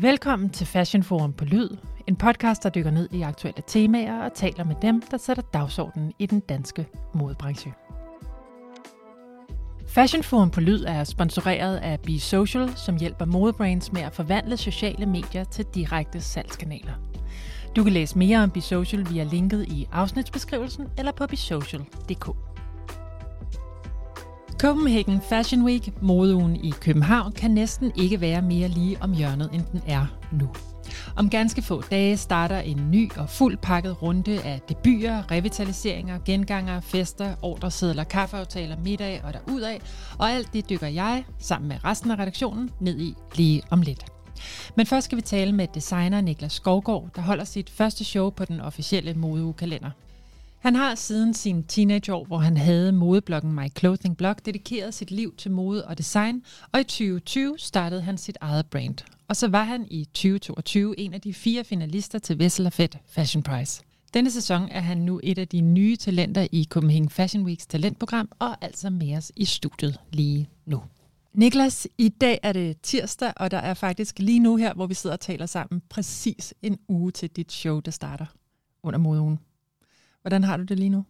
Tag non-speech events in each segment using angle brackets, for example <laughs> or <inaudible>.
Velkommen til Fashion Forum på Lyd, en podcast, der dykker ned i aktuelle temaer og taler med dem, der sætter dagsordenen i den danske modebranche. Fashion Forum på Lyd er sponsoreret af Be Social, som hjælper modebrands med at forvandle sociale medier til direkte salgskanaler. Du kan læse mere om Be Social via linket i afsnitsbeskrivelsen eller på besocial.dk. Copenhagen Fashion Week, modeugen i København, kan næsten ikke være mere lige om hjørnet, end den er nu. Om ganske få dage starter en ny og fuld pakket runde af debuter, revitaliseringer, genganger, fester, ordresedler, kaffeaftaler, middag og derudad, og alt det dykker jeg, sammen med resten af redaktionen, ned i lige om lidt. Men først skal vi tale med designer Niklas Skovgaard, der holder sit første show på den officielle modeugekalender. Han har siden sin teenageår, hvor han havde modebloggen My Clothing Blog, dedikeret sit liv til mode og design, og i 2020 startede han sit eget brand. Og så var han i 2022 en af de fire finalister til Vessel Fed Fashion Prize. Denne sæson er han nu et af de nye talenter i Copenhagen Fashion Weeks talentprogram, og altså med os i studiet lige nu. Niklas, i dag er det tirsdag, og der er faktisk lige nu her, hvor vi sidder og taler sammen, præcis en uge til dit show, der starter under modeugen. Hvordan har du det lige nu?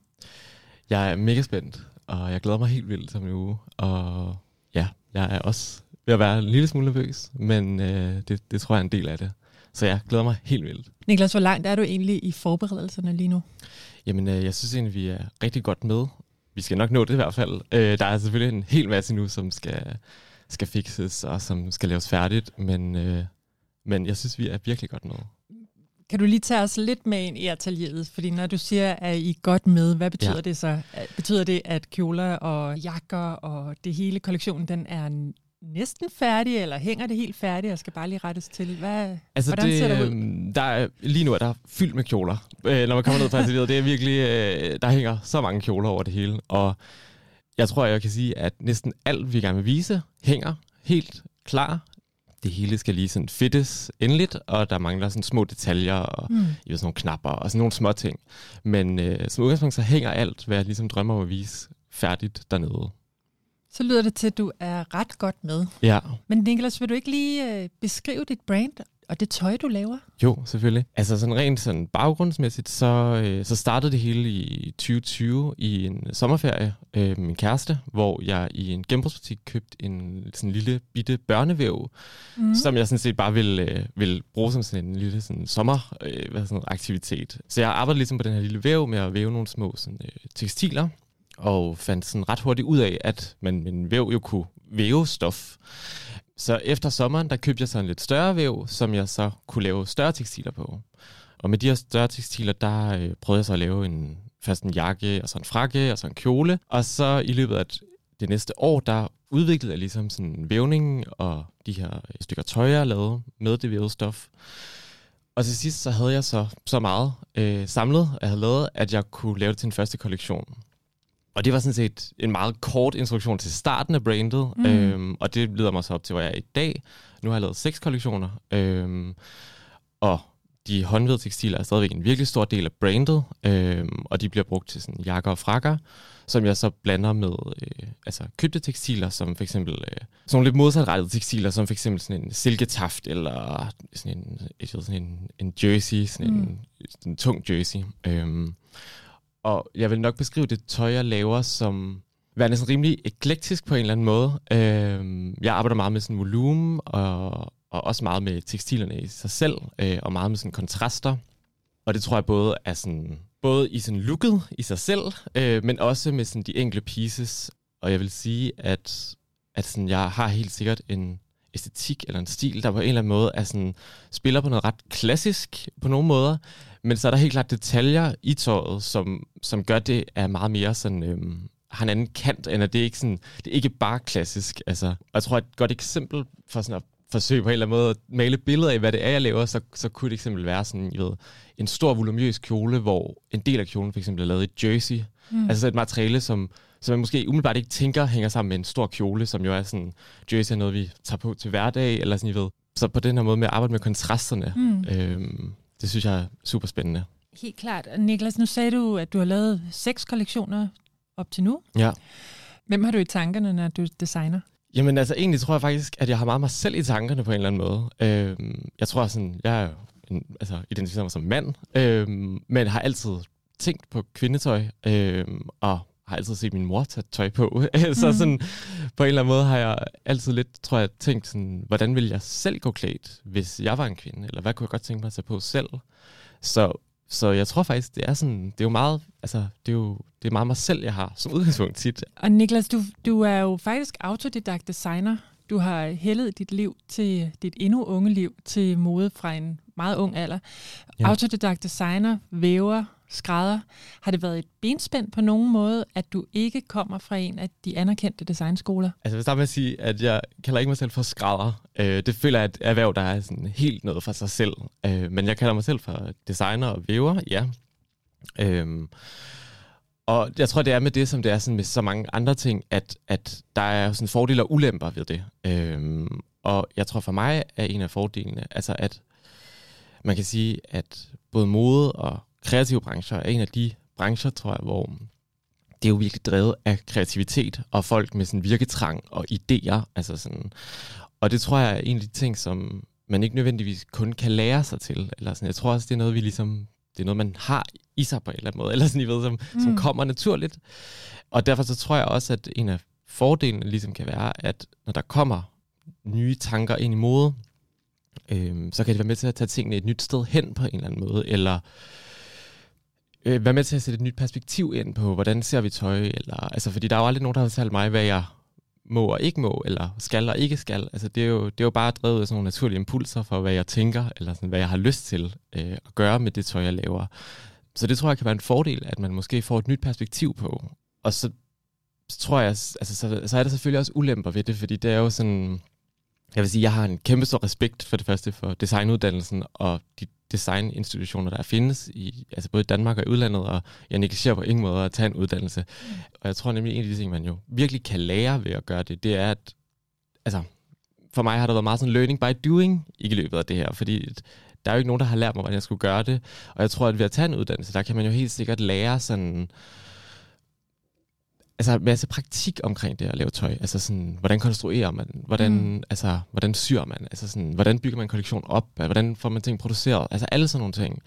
Jeg er mega spændt, og jeg glæder mig helt vildt som en uge. Og ja, jeg er også ved at være en lille smule nervøs, men øh, det, det tror jeg er en del af det. Så jeg glæder mig helt vildt. Niklas, hvor langt er du egentlig i forberedelserne lige nu? Jamen, øh, jeg synes egentlig, vi er rigtig godt med. Vi skal nok nå det i hvert fald. Øh, der er selvfølgelig en hel masse nu, som skal, skal fixes og som skal laves færdigt, men, øh, men jeg synes, vi er virkelig godt med. Kan du lige tage os lidt med ind i atelieret? Fordi når du siger, at I er godt med, hvad betyder ja. det så? Betyder det, at kjoler og jakker og det hele kollektionen, den er næsten færdig, eller hænger det helt færdigt og skal bare lige rettes til? Hvad, altså hvordan det, ser det ud? Øhm, der er, lige nu er der fyldt med kjoler, øh, når man kommer ned fra atelieret. Det er virkelig, øh, der hænger så mange kjoler over det hele. Og jeg tror, jeg kan sige, at næsten alt, vi gerne vil vise, hænger helt klar det hele skal lige sådan fittes endeligt, og der mangler sådan små detaljer og mm. i sådan nogle knapper og sådan nogle små ting. Men øh, som udgangspunkt så hænger alt, hvad jeg ligesom drømmer om at vise, færdigt dernede. Så lyder det til, at du er ret godt med. Ja. Men Niklas, vil du ikke lige øh, beskrive dit brand og det tøj, du laver? Jo, selvfølgelig. Altså sådan rent sådan baggrundsmæssigt, så, øh, så startede det hele i 2020 i en sommerferie øh, med min kæreste, hvor jeg i en genbrugsbutik købte en sådan lille bitte børnevæv, mm. som jeg sådan set bare ville, øh, ville bruge som sådan en lille sådan sommer øh, hvad sådan aktivitet. Så jeg arbejdede ligesom på den her lille væv med at væve nogle små sådan, øh, tekstiler, og fandt sådan ret hurtigt ud af, at man med en væv jo kunne væve stof. Så efter sommeren, der købte jeg så en lidt større væv, som jeg så kunne lave større tekstiler på. Og med de her større tekstiler, der øh, prøvede jeg så at lave en, først en jakke, og så en frakke, og så en kjole. Og så i løbet af det næste år, der udviklede jeg ligesom sådan en og de her øh, stykker tøj, jeg lavede med det vævede stof. Og til sidst så havde jeg så, så meget øh, samlet, jeg havde lavet, at jeg kunne lave det til en første kollektion. Og det var sådan set en meget kort introduktion til starten af brandet, mm. øhm, og det leder mig så op til, hvor jeg er i dag. Nu har jeg lavet seks kollektioner, øhm, og de håndved tekstiler er stadigvæk en virkelig stor del af brandet, øhm, og de bliver brugt til sådan jakker og frakker, som jeg så blander med øh, altså købte tekstiler, som for eksempel øh, sådan lidt modsatrettede tekstiler, som for eksempel sådan en silketaft, eller sådan en, sådan en, en jersey, sådan mm. en, sådan en tung jersey. Øhm, og jeg vil nok beskrive det tøj, jeg laver, som værende sådan rimelig eklektisk på en eller anden måde. Øh, jeg arbejder meget med sådan volumen, og, og også meget med tekstilerne i sig selv, øh, og meget med sådan kontraster. Og det tror jeg både er sådan, både i sådan looket i sig selv, øh, men også med sådan de enkelte pieces. Og jeg vil sige, at, at sådan, jeg har helt sikkert en æstetik eller en stil, der på en eller anden måde er sådan, spiller på noget ret klassisk på nogle måder, men så er der helt klart detaljer i tøjet, som, som gør det er meget mere sådan, øhm, har en anden kant, end at det er ikke sådan, det er ikke bare klassisk. Altså, og jeg tror, et godt eksempel for sådan at forsøge på en eller anden måde at male billeder af, hvad det er, jeg laver, så, så kunne det eksempel være sådan, I ved, en stor volumøs kjole, hvor en del af kjolen for eksempel er lavet i jersey. Mm. Altså et materiale, som, som man måske umiddelbart ikke tænker hænger sammen med en stor kjole, som jo er sådan, jersey er noget, vi tager på til hverdag, eller sådan, I ved. Så på den her måde med at arbejde med kontrasterne, mm. øhm, det synes jeg er super spændende. Helt klart. Niklas, nu sagde du, at du har lavet seks kollektioner op til nu. Ja. Hvem har du i tankerne, når du designer? Jamen altså, egentlig tror jeg faktisk, at jeg har meget mig selv i tankerne på en eller anden måde. Øh, jeg tror sådan, jeg er en, altså, identificerer mig som mand, øh, men har altid tænkt på kvindetøj, øh, og har altid set min mor tage tøj på. <laughs> så mm. sådan, på en eller anden måde har jeg altid lidt, tror jeg, tænkt sådan, hvordan ville jeg selv gå klædt, hvis jeg var en kvinde? Eller hvad kunne jeg godt tænke mig at tage på selv? Så, så jeg tror faktisk, det er sådan, det er jo meget, altså, det er jo det er meget mig selv, jeg har som <laughs> udgangspunkt tit. Og Niklas, du, du er jo faktisk autodidakt designer. Du har hældet dit liv til dit endnu unge liv til mode fra en meget ung alder. Ja. Autodidakt designer, væver, skrædder. Har det været et benspænd på nogen måde, at du ikke kommer fra en af de anerkendte designskoler? Altså, der med at sige, at jeg kalder ikke mig selv for skrædder. Øh, det føler jeg et erhverv, der er sådan helt noget for sig selv. Øh, men jeg kalder mig selv for designer og væver, ja. Øh, og jeg tror, det er med det, som det er sådan med så mange andre ting, at, at der er sådan fordele og ulemper ved det. Øhm, og jeg tror for mig er en af fordelene, altså at man kan sige, at både mode og kreative brancher er en af de brancher, tror jeg, hvor det er jo virkelig drevet af kreativitet og folk med sådan virketrang og idéer. Altså sådan. Og det tror jeg er en af de ting, som man ikke nødvendigvis kun kan lære sig til. Eller sådan. Jeg tror også, det er noget, vi ligesom, det er noget, man har i sig på en eller anden måde, <laughs> eller sådan, I ved, som, mm. som kommer naturligt. Og derfor så tror jeg også, at en af fordelene ligesom kan være, at når der kommer nye tanker ind i mode, øh, så kan det være med til at tage tingene et nyt sted hen på en eller anden måde, eller øh, være med til at sætte et nyt perspektiv ind på, hvordan ser vi tøj, eller, altså, fordi der er jo aldrig nogen, der har fortalt mig, hvad jeg må og ikke må, eller skal og ikke skal. Altså, det, er jo, det er jo bare drevet af sådan nogle naturlige impulser for, hvad jeg tænker, eller sådan, hvad jeg har lyst til øh, at gøre med det tøj, jeg laver. Så det tror jeg kan være en fordel, at man måske får et nyt perspektiv på. Og så, så tror jeg, altså, så, så er der selvfølgelig også ulemper ved det, fordi det er jo sådan, jeg vil sige, jeg har en kæmpe stor respekt for det første for designuddannelsen og de designinstitutioner, der findes i altså både Danmark og i udlandet, og jeg negligerer på ingen måde at tage en uddannelse. Mm. Og jeg tror nemlig, en af de ting, man jo virkelig kan lære ved at gøre det, det er, at altså, for mig har der været meget sådan learning by doing i løbet af det her, fordi der er jo ikke nogen, der har lært mig, hvordan jeg skulle gøre det. Og jeg tror, at ved at tage en uddannelse, der kan man jo helt sikkert lære sådan altså masse praktik omkring det at lave tøj. Altså sådan, hvordan konstruerer man? Hvordan, mm. altså, hvordan syr man? Altså sådan, hvordan bygger man en kollektion op? Hvordan får man ting produceret? Altså alle sådan nogle ting.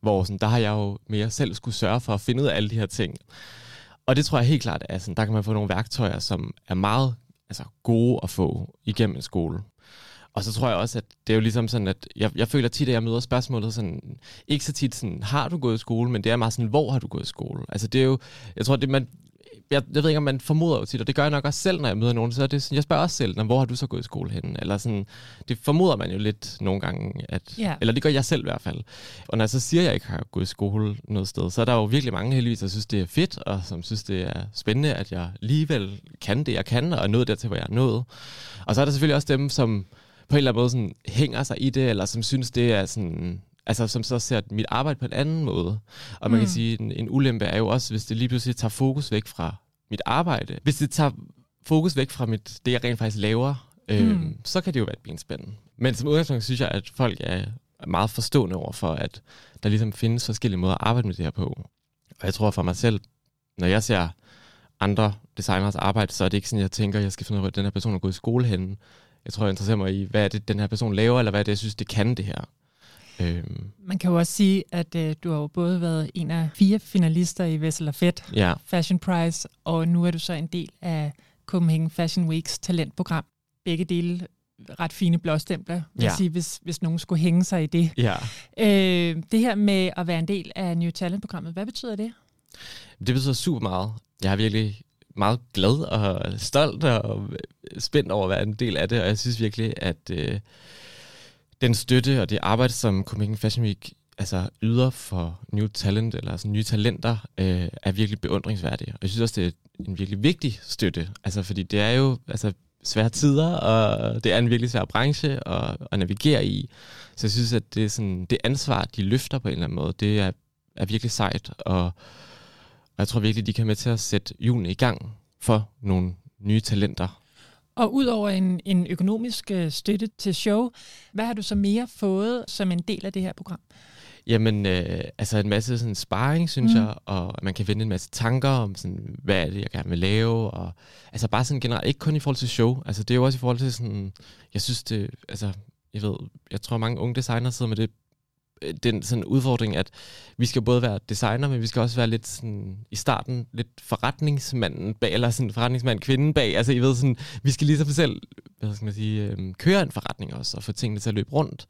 Hvor sådan, der har jeg jo mere selv skulle sørge for at finde ud af alle de her ting. Og det tror jeg helt klart, at sådan, der kan man få nogle værktøjer, som er meget altså, gode at få igennem en skole. Og så tror jeg også, at det er jo ligesom sådan, at jeg, jeg føler tit, at jeg møder spørgsmålet sådan, ikke så tit sådan, har du gået i skole, men det er meget sådan, hvor har du gået i skole? Altså det er jo, jeg tror, det man, jeg, jeg ved ikke, om man formoder jo tit, og det gør jeg nok også selv, når jeg møder nogen, så er det sådan, jeg spørger også selv, hvor har du så gået i skole henne? Eller sådan, det formoder man jo lidt nogle gange, at, yeah. eller det gør jeg selv i hvert fald. Og når jeg så siger, at jeg ikke har gået i skole noget sted, så er der jo virkelig mange heldigvis, der synes, det er fedt, og som synes, det er spændende, at jeg alligevel kan det, jeg kan, og er nået dertil, hvor jeg er nået. Og så er der selvfølgelig også dem, som på en eller anden måde sådan, hænger sig i det, eller som synes, det er sådan altså som så ser mit arbejde på en anden måde. Og man mm. kan sige, en, en ulempe er jo også, hvis det lige pludselig tager fokus væk fra mit arbejde. Hvis det tager fokus væk fra mit, det, jeg rent faktisk laver, øh, mm. så kan det jo være et benspænd. Men som udgangspunkt synes jeg, at folk er meget forstående over for, at der ligesom findes forskellige måder at arbejde med det her på. Og jeg tror for mig selv, når jeg ser andre designers arbejde, så er det ikke sådan, jeg tænker, at jeg skal finde ud af, at den her person er gået i skole henne. Jeg tror, jeg interesserer mig i, hvad er det, den her person laver, eller hvad er det, jeg synes, det kan det her. Øhm. Man kan jo også sige, at øh, du har jo både været en af fire finalister i Vessel og Fed ja. Fashion Prize, og nu er du så en del af Copenhagen Fashion Weeks talentprogram. Begge dele ret fine blåstempler, vil ja. sige, hvis, hvis nogen skulle hænge sig i det. Ja. Øh, det her med at være en del af New Talent-programmet, hvad betyder det? Det betyder super meget. Jeg er virkelig meget glad og stolt og spændt over at være en del af det, og jeg synes virkelig, at... Øh, den støtte og det arbejde, som Copenhagen Fashion Week altså yder for new talent, eller altså nye talenter, øh, er virkelig beundringsværdige. Og jeg synes også, det er en virkelig vigtig støtte, altså fordi det er jo altså, svære tider, og det er en virkelig svær branche at, at navigere i. Så jeg synes, at det, er sådan, det ansvar, de løfter på en eller anden måde, det er, er virkelig sejt, og, og jeg tror virkelig, de kan med til at sætte julen i gang for nogle nye talenter. Og udover en, en økonomisk øh, støtte til show, hvad har du så mere fået som en del af det her program? Jamen, øh, altså en masse sådan sparring, synes mm. jeg, og man kan finde en masse tanker om, sådan, hvad er det, jeg gerne vil lave, og altså bare sådan generelt, ikke kun i forhold til show, altså det er jo også i forhold til sådan, jeg synes det, altså, jeg ved, jeg tror mange unge designer sidder med det, den sådan udfordring, at vi skal både være designer, men vi skal også være lidt sådan, i starten, lidt forretningsmanden bag, eller sådan forretningsmand kvinden bag, altså I ved sådan, vi skal ligesom selv, hvad skal man sige, øh, køre en forretning også, og få tingene til at løbe rundt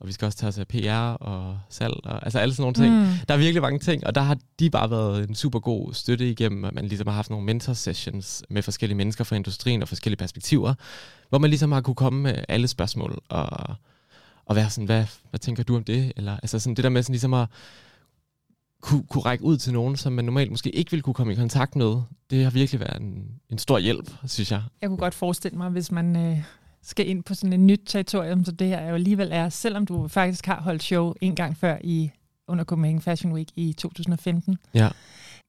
og vi skal også tage os af PR og salg, og, altså alle sådan nogle ting. Mm. Der er virkelig mange ting, og der har de bare været en super god støtte igennem, at man ligesom har haft nogle mentor-sessions med forskellige mennesker fra industrien og forskellige perspektiver, hvor man ligesom har kunne komme med alle spørgsmål og, og være sådan, hvad, hvad tænker du om det? Eller altså sådan det der med sådan ligesom at kunne, kunne række ud til nogen, som man normalt måske ikke ville kunne komme i kontakt med, det har virkelig været en, en stor hjælp, synes jeg. Jeg kunne godt forestille mig, hvis man øh, skal ind på sådan et nyt territorium, så det her jo alligevel er, selvom du faktisk har holdt show en gang før i under Copenhagen Fashion Week i 2015. Ja.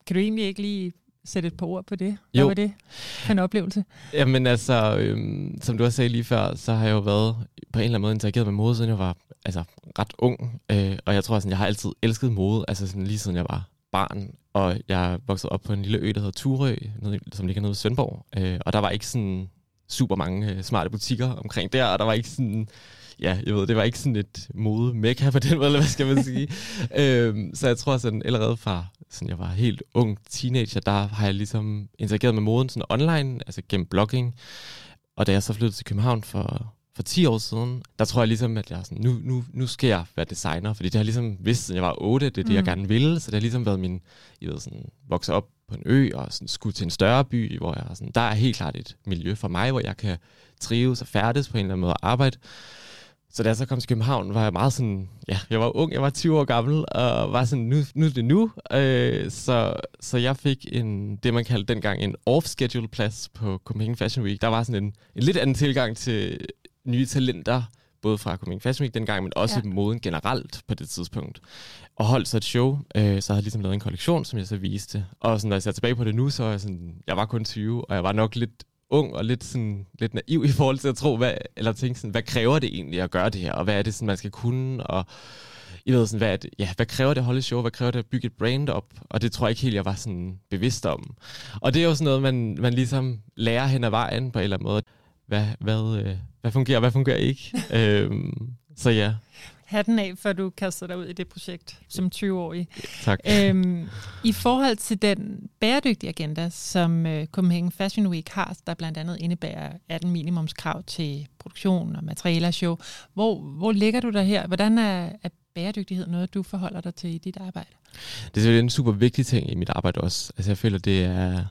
Kan du egentlig ikke lige sætte et par ord på det? Hvad jo. var det for en oplevelse? Jamen altså, øhm, som du har sagt lige før, så har jeg jo været på en eller anden måde interageret med mode, siden jeg var altså, ret ung. Øh, og jeg tror, at jeg har altid elsket mode, altså sådan, lige siden jeg var barn. Og jeg voksede op på en lille ø, der hedder Turø, som ligger nede i Svendborg. Øh, og der var ikke sådan super mange øh, smarte butikker omkring der, og der var ikke sådan, ja, jeg ved, det var ikke sådan et mode mekka på den måde, eller hvad skal man sige. <laughs> øhm, så jeg tror sådan allerede fra, sådan jeg var helt ung teenager, der har jeg ligesom interageret med moden sådan online, altså gennem blogging. Og da jeg så flyttede til København for, for 10 år siden, der tror jeg ligesom, at jeg sådan, nu, nu, nu skal jeg være designer, fordi det har ligesom vidst, siden jeg var 8, det er det, mm. jeg gerne ville, så det har ligesom været min, jeg ved, sådan, vokse op på en ø og sådan, skulle til en større by, hvor jeg sådan, der er helt klart et miljø for mig, hvor jeg kan trives og færdes på en eller anden måde og arbejde. Så da jeg så kom til København, var jeg meget sådan, ja, jeg var ung, jeg var 20 år gammel, og var sådan, nu, nu er det nu. Øh, så, så jeg fik en, det man kaldte dengang en off-schedule plads på Copenhagen Fashion Week. Der var sådan en, en lidt anden tilgang til nye talenter, både fra Copenhagen Fashion Week dengang, men også ja. moden generelt på det tidspunkt. Og holdt så et show, øh, så havde jeg ligesom lavet en kollektion, som jeg så viste. Og sådan, når jeg ser tilbage på det nu, så er jeg sådan, jeg var kun 20, og jeg var nok lidt ung og lidt, sådan, lidt naiv i forhold til at tro, hvad, eller tænke sådan, hvad kræver det egentlig at gøre det her, og hvad er det, sådan, man skal kunne, og jeg ved sådan, hvad, det, ja, hvad kræver det at holde show, hvad kræver det at bygge et brand op, og det tror jeg ikke helt, jeg var sådan bevidst om. Og det er jo sådan noget, man, man ligesom lærer hen ad vejen på en eller anden måde. Hvad, hvad, øh, hvad fungerer, hvad fungerer ikke? <laughs> øhm, så ja. Hatten af, før du kaster dig ud i det projekt som 20-årig. Tak. Øhm, I forhold til den bæredygtige agenda, som uh, Copenhagen Fashion Week har, der blandt andet indebærer 18 minimumskrav til produktion og materialer show, hvor, hvor ligger du der her? Hvordan er, er bæredygtighed noget, du forholder dig til i dit arbejde? Det er selvfølgelig en super vigtig ting i mit arbejde også. Altså jeg føler, det er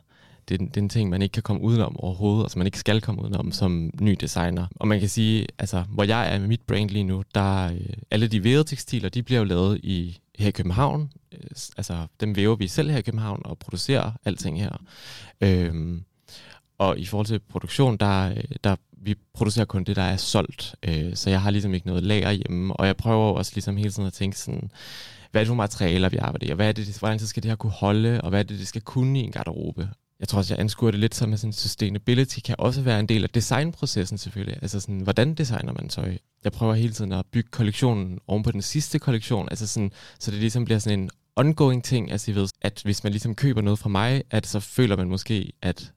det, det er en ting, man ikke kan komme udenom overhovedet, altså man ikke skal komme udenom som ny designer. Og man kan sige, altså hvor jeg er med mit brand lige nu, der øh, alle de vævede tekstiler, de bliver jo lavet i, her i København. Øh, altså dem væver vi selv her i København og producerer alting her. Øhm, og i forhold til produktion, der, øh, der vi producerer kun det, der er solgt. Øh, så jeg har ligesom ikke noget lager hjemme, og jeg prøver også ligesom hele tiden at tænke sådan, hvad er det for materialer, vi arbejder i, og hvad er det, hvordan så skal det her kunne holde, og hvad er det, det skal kunne i en garderobe jeg tror også, jeg anskuer det lidt som, at sådan sustainability kan også være en del af designprocessen selvfølgelig. Altså sådan, hvordan designer man tøj? Jeg prøver hele tiden at bygge kollektionen oven på den sidste kollektion, altså sådan, så det ligesom bliver sådan en ongoing ting, altså I ved, at hvis man ligesom køber noget fra mig, at så føler man måske, at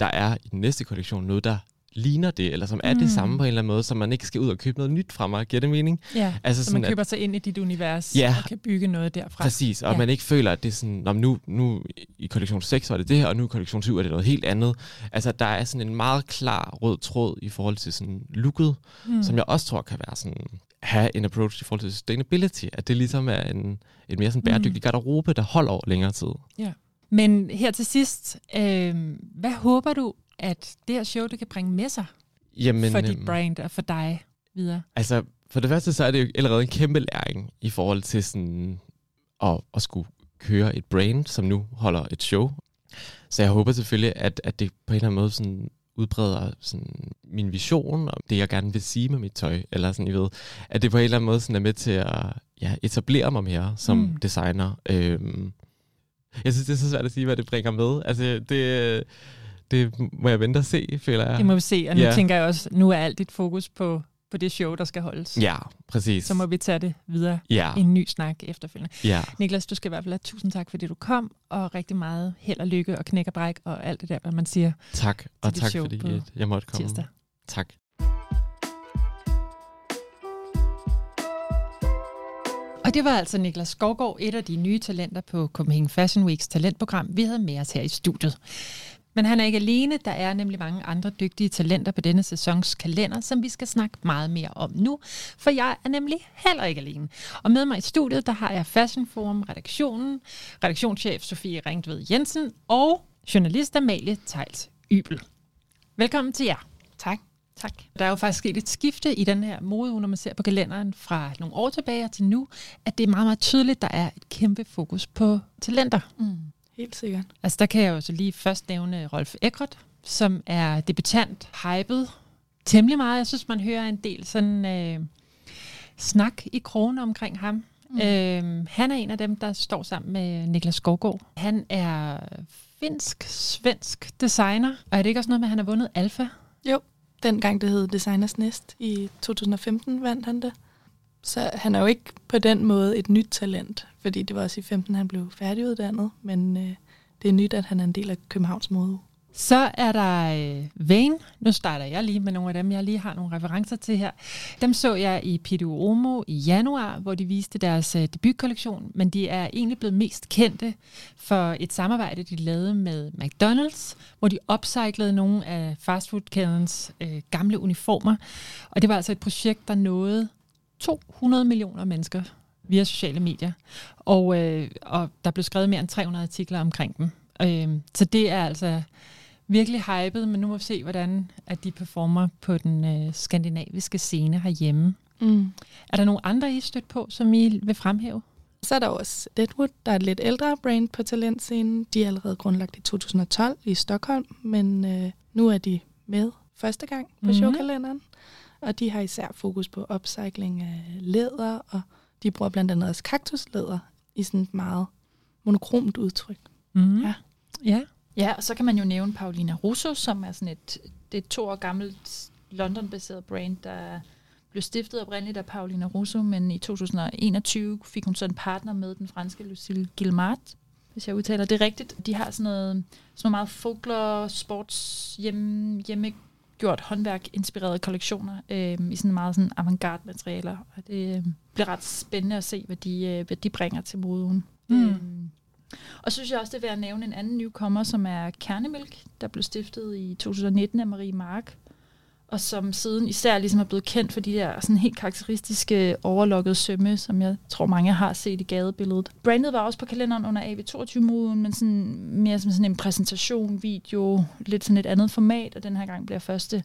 der er i den næste kollektion noget, der ligner det, eller som er mm. det samme på en eller anden måde, så man ikke skal ud og købe noget nyt fra mig. Giver det mening? Ja, altså så sådan, man køber at, sig ind i dit univers ja, og kan bygge noget derfra. Præcis, og ja. man ikke føler, at det er sådan, nu, nu i kollektion 6 var det det her, og nu i kollektion 7 er det noget helt andet. Altså der er sådan en meget klar rød tråd i forhold til sådan looket, mm. som jeg også tror kan være sådan have en approach i forhold til sustainability, at det ligesom er en, en mere sådan bæredygtig mm. garderobe, der holder over længere tid. Ja. Men her til sidst, øh, hvad håber du, at det her show, det kan bringe med sig Jamen, for dit øhm, brand og for dig videre? Altså, for det første, så er det jo allerede en kæmpe læring i forhold til sådan at, at skulle køre et brand, som nu holder et show. Så jeg håber selvfølgelig, at, at det på en eller anden måde sådan udbreder sådan min vision og det, jeg gerne vil sige med mit tøj, eller sådan, I ved, at det på en eller anden måde sådan er med til at ja, etablere mig mere som mm. designer. Øhm, jeg synes, det er så svært at sige, hvad det bringer med. Altså, det, det må jeg vente og se, føler jeg. Det må vi se, og nu ja. tænker jeg også, nu er alt dit fokus på på det show, der skal holdes. Ja, præcis. Så må vi tage det videre ja. i en ny snak efterfølgende. Ja. Niklas, du skal i hvert fald have tusind tak, fordi du kom, og rigtig meget held og lykke og knæk og bræk og alt det der, hvad man siger. Tak, og tak fordi jeg måtte komme. Tirsdag. Tak. Og det var altså Niklas Skovgaard, et af de nye talenter på Copenhagen Fashion Weeks talentprogram, vi havde med os her i studiet. Men han er ikke alene, der er nemlig mange andre dygtige talenter på denne sæsons kalender, som vi skal snakke meget mere om nu, for jeg er nemlig heller ikke alene. Og med mig i studiet, der har jeg Fashion Forum redaktionen, redaktionschef Sofie Ringtved Jensen og journalist Amalie Tejls Ybel. Velkommen til jer. Tak. Tak. Der er jo faktisk sket et skifte i den her mode, når man ser på kalenderen fra nogle år tilbage til nu, at det er meget, meget tydeligt, der er et kæmpe fokus på talenter. Mm. Helt sikkert. Altså der kan jeg jo så lige først nævne Rolf Eckert, som er debutant, hypet temmelig meget. Jeg synes, man hører en del sådan øh, snak i krogen omkring ham. Mm. Øh, han er en af dem, der står sammen med Niklas Skovgaard. Han er finsk-svensk designer, og er det ikke også noget med, at han har vundet Alfa? Jo, dengang det hed Designers Nest i 2015 vandt han det. Så han er jo ikke på den måde et nyt talent, fordi det var også i 15, han blev færdiguddannet, men øh, det er nyt, at han er en del af Københavns Mode. Så er der øh, Vane. Nu starter jeg lige med nogle af dem, jeg lige har nogle referencer til her. Dem så jeg i Pidu Omo i januar, hvor de viste deres øh, debutkollektion, men de er egentlig blevet mest kendte for et samarbejde, de lavede med McDonald's, hvor de upcyclede nogle af fastfoodkædens øh, gamle uniformer. Og det var altså et projekt, der nåede 200 millioner mennesker via sociale medier. Og, øh, og der blev skrevet mere end 300 artikler omkring dem. Øh, så det er altså virkelig hypet, men nu må vi se, hvordan at de performer på den øh, skandinaviske scene herhjemme. Mm. Er der nogle andre, I stødt på, som I vil fremhæve? Så er der også Deadwood, der er et lidt ældre brand på talentscenen. De er allerede grundlagt i 2012 i Stockholm, men øh, nu er de med første gang på mm-hmm. showkalenderen. Og de har især fokus på upcycling af læder, og de bruger blandt andet også kaktuslæder i sådan et meget monokromt udtryk. Mm. Ja. ja. Ja, og så kan man jo nævne Paulina Russo, som er sådan et, det et to år gammelt London-baseret brand, der blev stiftet oprindeligt af Paulina Russo, men i 2021 fik hun så en partner med, den franske Lucille Gilmart, hvis jeg udtaler det rigtigt. De har sådan noget, sådan noget meget folklore, sports, hjemme, hjemmegjort håndværk inspirerede kollektioner øh, i sådan meget sådan avantgarde materialer. Og det øh, bliver ret spændende at se, hvad de, øh, hvad de bringer til moden. Mm. Øh, og så synes jeg også, det er værd at nævne en anden newcomer, som er Kernemælk, der blev stiftet i 2019 af Marie Mark, og som siden især ligesom er blevet kendt for de der sådan helt karakteristiske overlokkede sømme, som jeg tror mange har set i gadebilledet. Brandet var også på kalenderen under AV22-moden, men sådan, mere som sådan en præsentation, video, lidt sådan et andet format, og den her gang bliver første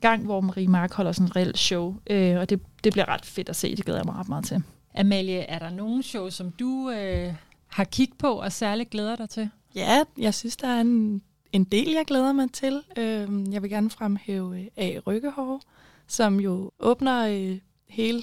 gang, hvor Marie Mark holder sådan et reelt show, øh, og det, det bliver ret fedt at se, det glæder jeg mig ret meget til. Amalie, er der nogen show, som du øh, har kigget på og særligt glæder dig til? Ja, jeg synes, der er en, en del, jeg glæder mig til. Øh, jeg vil gerne fremhæve øh, A. Rykkehår, som jo åbner øh, hele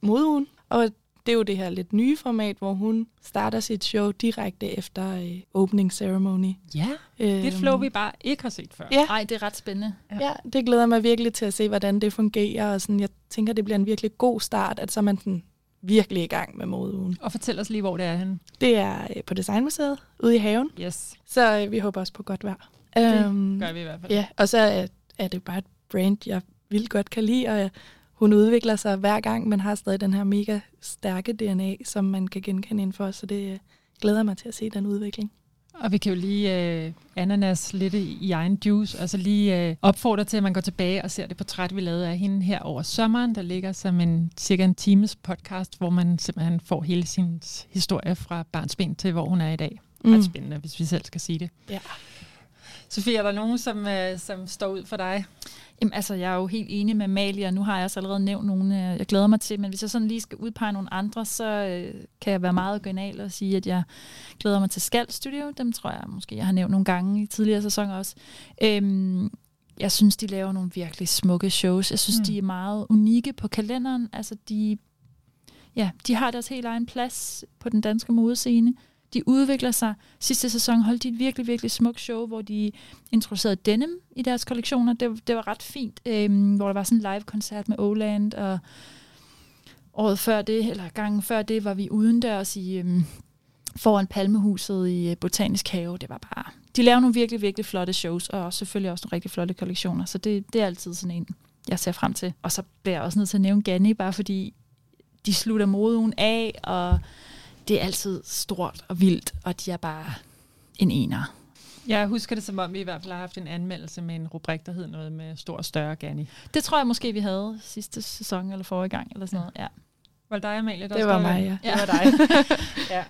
modugen. Og det er jo det her lidt nye format, hvor hun starter sit show direkte efter øh, opening ceremony. Ja, det er et flow, vi bare ikke har set før. Ja. Ej, det er ret spændende. Ja, det glæder mig virkelig til at se, hvordan det fungerer. Og sådan, jeg tænker, det bliver en virkelig god start, at så man sådan virkelig i gang med modeugen. Og fortæl os lige, hvor det er henne. Det er øh, på Designmuseet ude i haven, Yes, så øh, vi håber også på godt vejr. det Øhm, gør vi i hvert fald. Ja, og så er, er det bare et brand, jeg vildt godt kan lide, og jeg, hun udvikler sig hver gang, men har stadig den her mega stærke DNA, som man kan genkende inden for, så det øh, glæder mig til at se den udvikling. Og vi kan jo lige øh, ananas lidt i, egen juice, og så lige øh, opfordre til, at man går tilbage og ser det portræt, vi lavede af hende her over sommeren, der ligger som en cirka en times podcast, hvor man simpelthen får hele sin historie fra barnsben til, hvor hun er i dag. Mm. Ret spændende, hvis vi selv skal sige det. Ja. Sofie, er der nogen, som, øh, som står ud for dig? Jamen, altså, jeg er jo helt enig med Amalie, og nu har jeg også allerede nævnt nogle, øh, jeg glæder mig til, men hvis jeg sådan lige skal udpege nogle andre, så øh, kan jeg være meget original og sige, at jeg glæder mig til Skald Studio. Dem tror jeg måske, jeg har nævnt nogle gange i tidligere sæsoner også. Øhm, jeg synes, de laver nogle virkelig smukke shows. Jeg synes, mm. de er meget unikke på kalenderen. Altså, de, ja, de har deres helt egen plads på den danske modescene. De udvikler sig. Sidste sæson holdt de et virkelig, virkelig smukt show, hvor de introducerede denim i deres kollektioner. Det, det var ret fint, øhm, hvor der var sådan en live-koncert med Oland, og året før det, eller gangen før det, var vi udendørs i, øhm, foran Palmehuset i øh, Botanisk Have. Det var bare... De laver nogle virkelig, virkelig flotte shows, og selvfølgelig også nogle rigtig flotte kollektioner, så det, det er altid sådan en, jeg ser frem til. Og så bliver jeg også nødt til at nævne Ganni, bare fordi de slutter moden af, og det er altid stort og vildt, og de er bare en ener. Jeg husker det som om, vi i hvert fald har haft en anmeldelse med en rubrik, der hed noget med stor og større Ganni. Det tror jeg måske, vi havde sidste sæson eller forrige gang, eller sådan noget. Ja. Var det dig, Amalie? Der Det var mig, ja. Det var dig. <laughs> ja.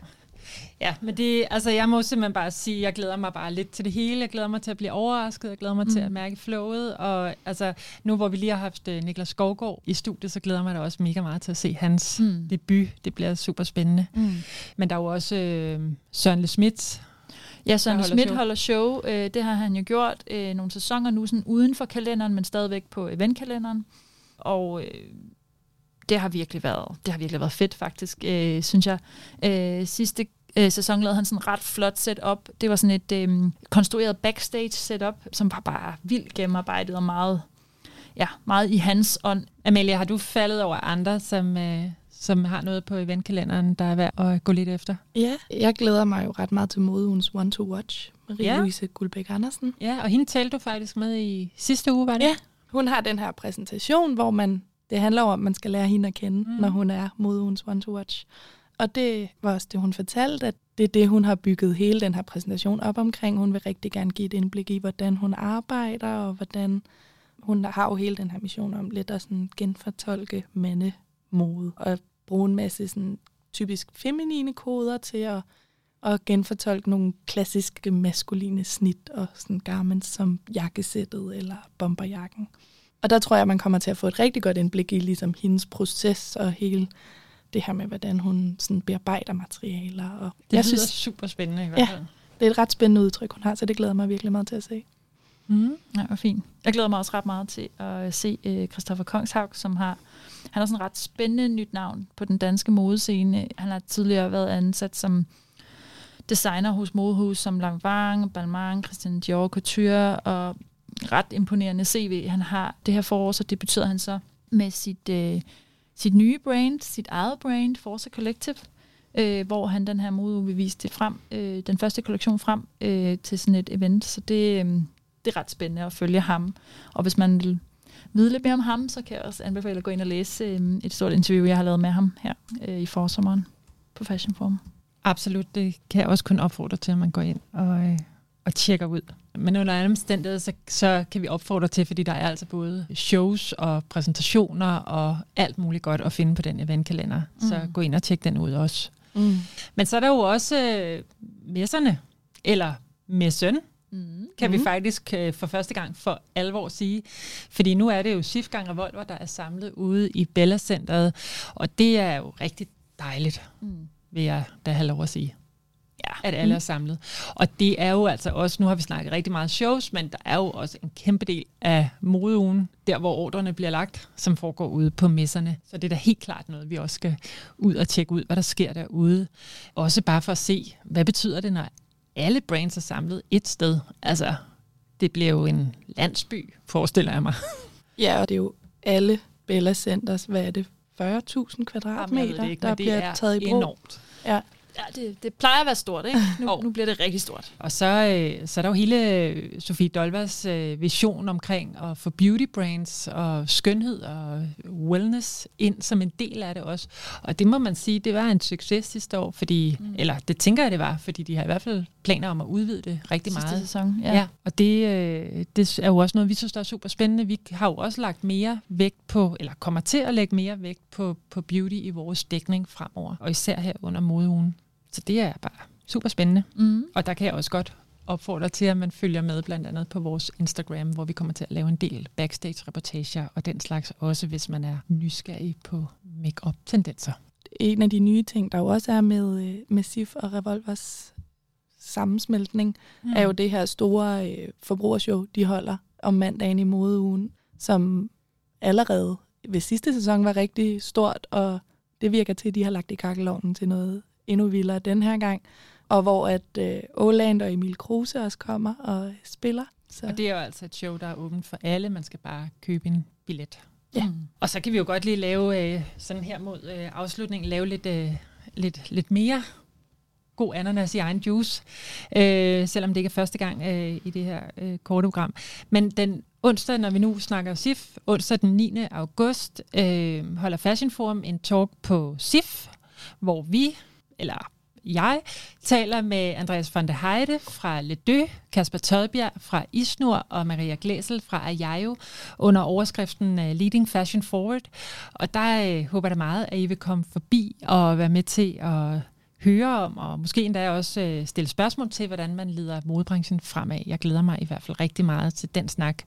Ja, men det, altså jeg må simpelthen bare sige, at jeg glæder mig bare lidt til det hele. Jeg glæder mig til at blive overrasket. Jeg glæder mig mm. til at mærke flowet. Og altså, nu hvor vi lige har haft uh, Niklas Skovgaard i studiet, så glæder jeg mig da også mega meget til at se hans mm. debut. Det bliver super spændende. Mm. Men der er jo også uh, Søren Le Schmidt, Ja, Søren Schmidt holder show. Uh, det har han jo gjort uh, nogle sæsoner nu, sådan uden for kalenderen, men stadigvæk på eventkalenderen. Og uh, det har virkelig været, det har virkelig været fedt faktisk, uh, synes jeg. Uh, sidste øh, sæson lavede han sådan en ret flot setup. Det var sådan et øh, konstrueret backstage setup, som var bare vildt gennemarbejdet og meget, ja, meget i hans ånd. Amalie, har du faldet over andre, som, øh, som har noget på eventkalenderen, der er værd at gå lidt efter? Ja, jeg glæder mig jo ret meget til modeugens One to Watch, Marie-Louise ja. Guldbæk Andersen. Ja, og hende talte du faktisk med i sidste uge, var det? Ja, hun har den her præsentation, hvor man det handler om, at man skal lære hende at kende, mm. når hun er modeugens One to Watch. Og det var også det, hun fortalte, at det er det, hun har bygget hele den her præsentation op omkring. Hun vil rigtig gerne give et indblik i, hvordan hun arbejder, og hvordan hun har jo hele den her mission om lidt at sådan genfortolke mandemode, og bruge en masse sådan typisk feminine koder til at, at genfortolke nogle klassiske maskuline snit og sådan garments som jakkesættet eller bomberjakken. Og der tror jeg, man kommer til at få et rigtig godt indblik i ligesom hendes proces og hele det her med, hvordan hun sådan bearbejder materialer. Og det jeg synes, super spændende i hvert fald. Ja, det er et ret spændende udtryk, hun har, så det glæder mig virkelig meget til at se. Mm, ja, hvor fint. Jeg glæder mig også ret meget til at se uh, Christoffer Kongshavn, som har han har sådan et ret spændende nyt navn på den danske modescene. Han har tidligere været ansat som designer hos modehus som Lanvang, Balmain, Christian Dior Couture og ret imponerende CV. Han har det her forår, så debuterede han så med sit uh, sit nye brand, sit eget brand, Forza Collective, øh, hvor han den her mode vil vise det frem, øh, den første kollektion frem øh, til sådan et event. Så det, øh, det er ret spændende at følge ham. Og hvis man vil vide lidt mere om ham, så kan jeg også anbefale at gå ind og læse øh, et stort interview, jeg har lavet med ham her øh, i forsommeren på Fashion Forum. Absolut, det kan jeg også kun opfordre til, at man går ind og, øh, og tjekker ud. Men under andre omstændigheder, så, så kan vi opfordre til, fordi der er altså både shows og præsentationer og alt muligt godt at finde på den eventkalender. Mm. Så gå ind og tjek den ud også. Mm. Men så er der jo også øh, messerne, eller messen, mm. kan mm. vi faktisk øh, for første gang for alvor sige. Fordi nu er det jo Sifgang Revolver, der er samlet ude i Bella Centeret, og det er jo rigtig dejligt, mm. vil jeg da have lov at sige. At alle er samlet. Og det er jo altså også, nu har vi snakket rigtig meget shows, men der er jo også en kæmpe del af modeugen, der hvor ordrene bliver lagt, som foregår ude på messerne. Så det er da helt klart noget, vi også skal ud og tjekke ud, hvad der sker derude. Også bare for at se, hvad betyder det, når alle brands er samlet et sted. Altså, det bliver jo en landsby, forestiller jeg mig. <laughs> Ja, og det er jo alle Bella Centers, hvad er det, 40.000 kvadratmeter, Jamen, ikke, der bliver taget i brug. Enormt. Ja. Ja, det, det plejer at være stort, ikke? Nu, <laughs> oh. nu bliver det rigtig stort. Og så, øh, så er der jo hele Sofie Dolvers øh, vision omkring at få beauty brands og skønhed og wellness ind som en del af det også. Og det må man sige, det var en succes sidste år, fordi, mm. eller det tænker jeg, det var, fordi de har i hvert fald planer om at udvide det rigtig Sidste meget. sæson, ja. ja. Og det, øh, det er jo også noget, vi synes, der er super spændende. Vi har jo også lagt mere vægt på, eller kommer til at lægge mere vægt på, på beauty i vores dækning fremover, og især her under modeugen. Så det er bare super spændende. Mm. Og der kan jeg også godt opfordre til, at man følger med blandt andet på vores Instagram, hvor vi kommer til at lave en del backstage-reportager og den slags, også hvis man er nysgerrig på make-up-tendenser. En af de nye ting, der jo også er med, øh, med SIF og Revolvers sammensmeltning, mm. er jo det her store øh, forbrugershow, de holder om mandagen i modeugen, som allerede ved sidste sæson var rigtig stort, og det virker til, at de har lagt i kakkelovnen til noget endnu vildere den her gang, Og hvor at øh, Åland og Emil Kruse også kommer og spiller. Så. Og det er jo altså et show, der er åbent for alle. Man skal bare købe en billet. Ja. Mm. Og så kan vi jo godt lige lave øh, sådan her mod øh, afslutningen, lave lidt, øh, lidt, lidt mere god ananas i egen juice, øh, selvom det ikke er første gang øh, i det her øh, korte program. Men den onsdag, når vi nu snakker SIF, onsdag den 9. august, øh, holder Fashion Forum en talk på SIF, hvor vi, eller jeg taler med Andreas von der Heide fra Ledø, Kasper Tødbjerg fra Isnur og Maria Glæsel fra Ajajo under overskriften øh, Leading Fashion Forward. Og der øh, håber jeg meget, at I vil komme forbi og være med til at høre om, og måske endda også øh, stille spørgsmål til, hvordan man leder modebranchen fremad. Jeg glæder mig i hvert fald rigtig meget til den snak.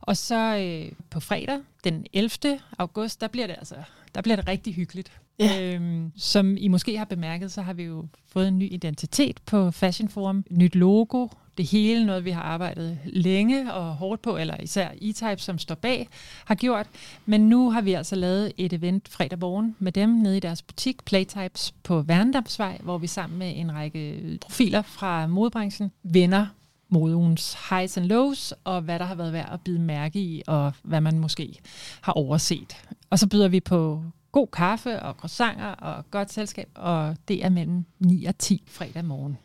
Og så øh, på fredag, den 11. august, der bliver det altså der bliver det rigtig hyggeligt. Ja. Øhm, som I måske har bemærket, så har vi jo fået en ny identitet på Fashion Forum. Nyt logo, det hele noget, vi har arbejdet længe og hårdt på, eller især E-Type, som står bag, har gjort. Men nu har vi altså lavet et event fredag morgen med dem nede i deres butik, Playtypes på Værendamsvej, hvor vi sammen med en række profiler fra modebranchen vender modeugens highs and lows, og hvad der har været værd at bide mærke i, og hvad man måske har overset. Og så byder vi på god kaffe og croissanter og godt selskab, og det er mellem 9 og 10 fredag morgen.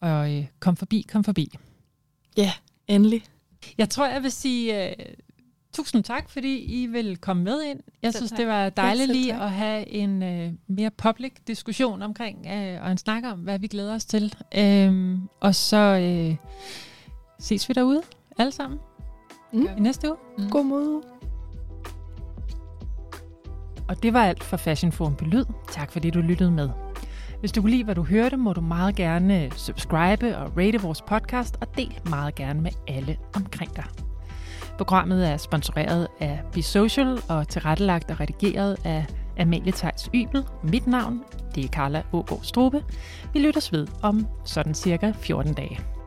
Og øh, kom forbi, kom forbi. Ja, endelig. Jeg tror, jeg vil sige uh, tusind tak, fordi I vil komme med ind. Jeg synes, det var dejligt lige at have en uh, mere public diskussion omkring, uh, og en snak om, hvad vi glæder os til. Uh, og så uh, ses vi derude alle sammen mm. i næste uge. Mm. God måde. Og det var alt for Fashion Forum på Lyd. Tak fordi du lyttede med. Hvis du kunne lide, hvad du hørte, må du meget gerne subscribe og rate vores podcast, og del meget gerne med alle omkring dig. Programmet er sponsoreret af Be Social og tilrettelagt og redigeret af Amalie Theis Ybel. Mit navn, det er Carla Ågaard Strube. Vi lyttes ved om sådan cirka 14 dage.